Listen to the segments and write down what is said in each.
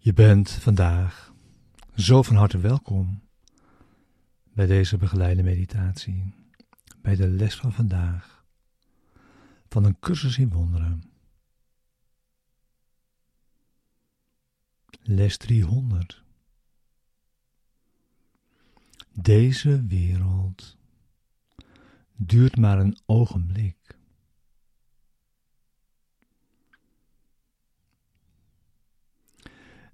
Je bent vandaag zo van harte welkom bij deze begeleide meditatie, bij de les van vandaag van een cursus in wonderen. Les 300. Deze wereld duurt maar een ogenblik.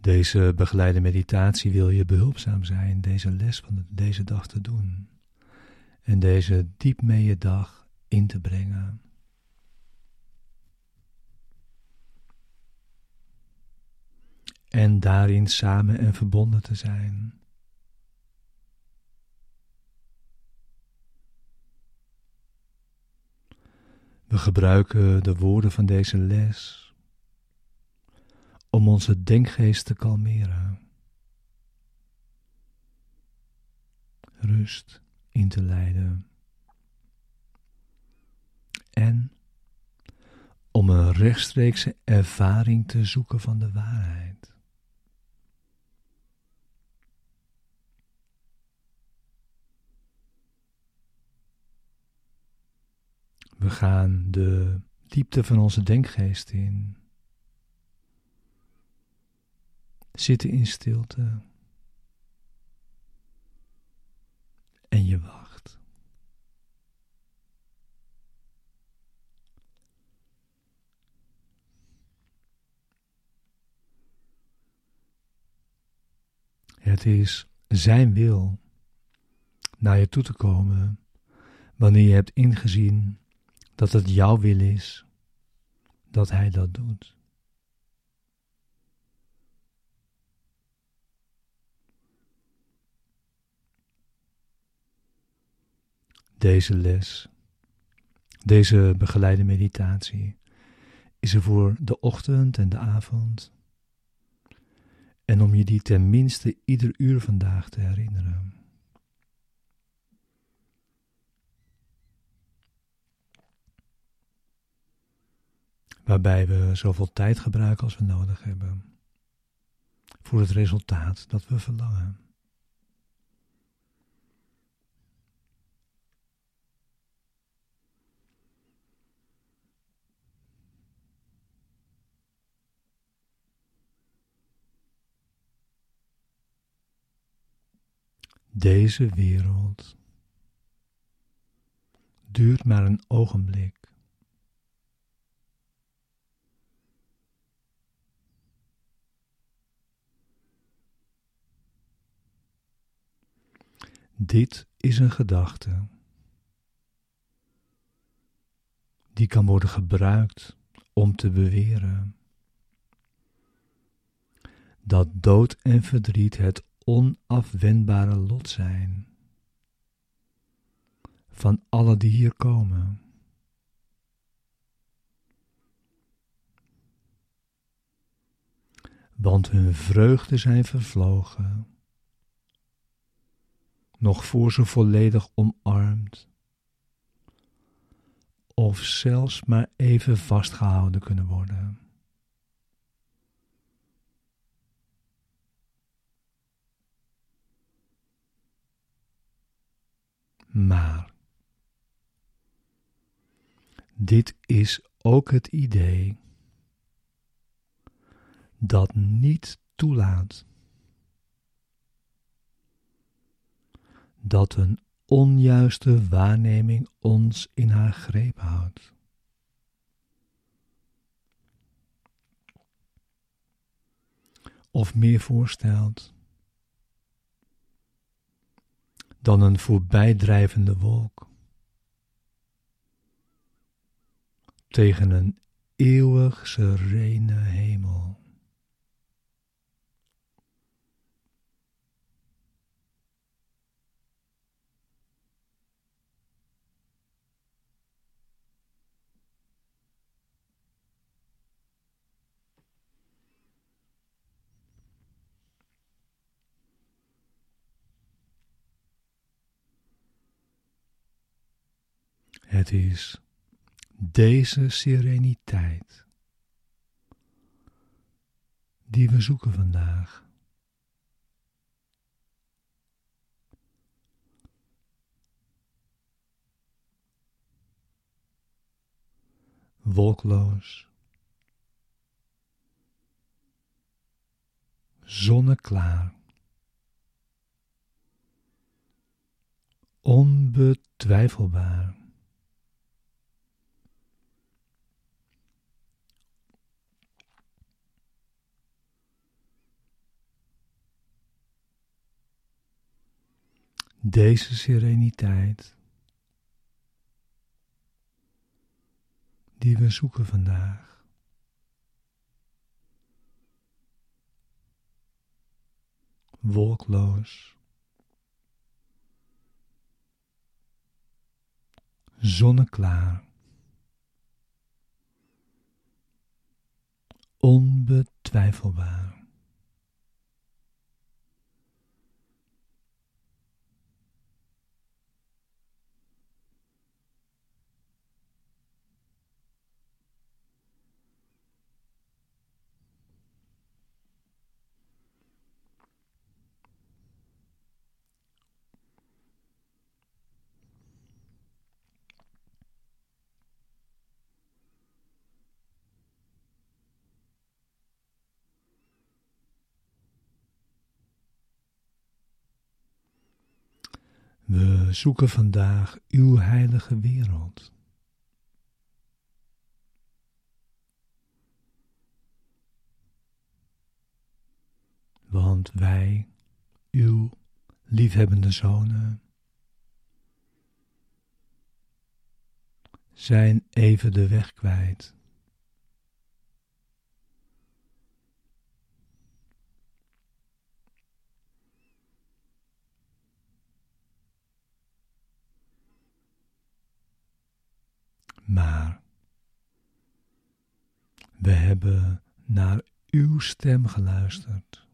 Deze begeleide meditatie wil je behulpzaam zijn deze les van deze dag te doen en deze diep mee je dag in te brengen. En daarin samen en verbonden te zijn. We gebruiken de woorden van deze les om onze denkgeest te kalmeren. Rust in te leiden. En om een rechtstreekse ervaring te zoeken van de waarheid. We gaan de diepte van onze denkgeest in. Zitten in stilte. En je wacht. Het is Zijn wil naar je toe te komen wanneer je hebt ingezien dat het jouw wil is dat Hij dat doet. Deze les, deze begeleide meditatie, is er voor de ochtend en de avond. En om je die tenminste ieder uur vandaag te herinneren. Waarbij we zoveel tijd gebruiken als we nodig hebben. Voor het resultaat dat we verlangen. Deze wereld duurt maar een ogenblik. Dit is een gedachte die kan worden gebruikt om te beweren dat dood en verdriet het onafwendbare lot zijn van alle die hier komen. Want hun vreugde zijn vervlogen, nog voor ze volledig omarmd, of zelfs maar even vastgehouden kunnen worden. Maar dit is ook het idee dat niet toelaat dat een onjuiste waarneming ons in haar greep houdt. Of meer voorstelt dan een voorbijdrijvende wolk. Tegen een eeuwig serene hemel. Het is deze sereniteit die we zoeken vandaag. Wolkloos, zonneklaar, onbetwijfelbaar. Deze sereniteit die we zoeken vandaag. Wolkloos, zonneklaar, onbetwijfelbaar. We zoeken vandaag uw heilige wereld. Want wij, uw liefhebbende zonen, zijn even de weg kwijt. Maar we hebben naar uw stem geluisterd.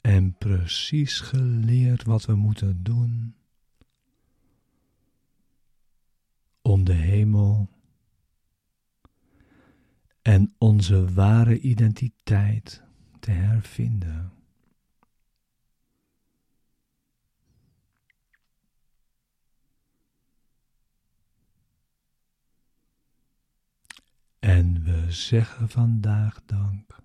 En precies geleerd wat we moeten doen om de hemel en onze ware identiteit te hervinden. En we zeggen vandaag dank.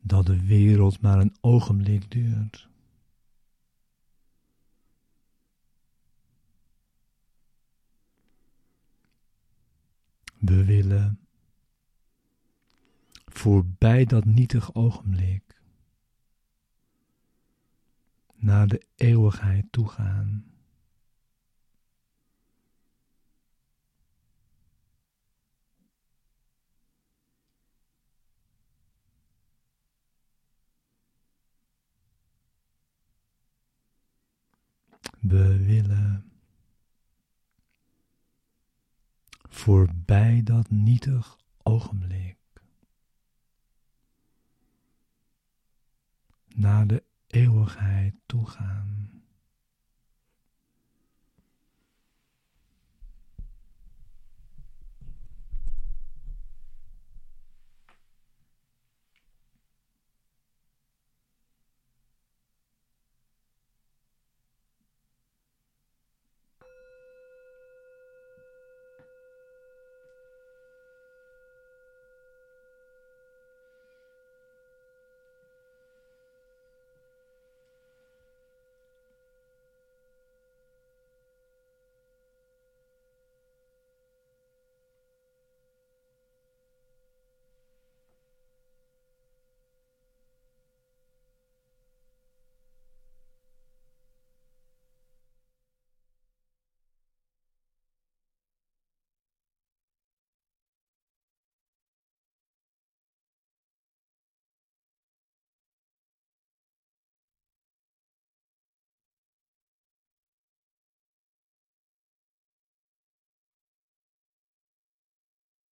Dat de wereld maar een ogenblik duurt. We willen voorbij dat nietig ogenblik naar de eeuwigheid toe gaan. We willen voorbij dat nietig ogenblik naar de eeuwigheid toe gaan.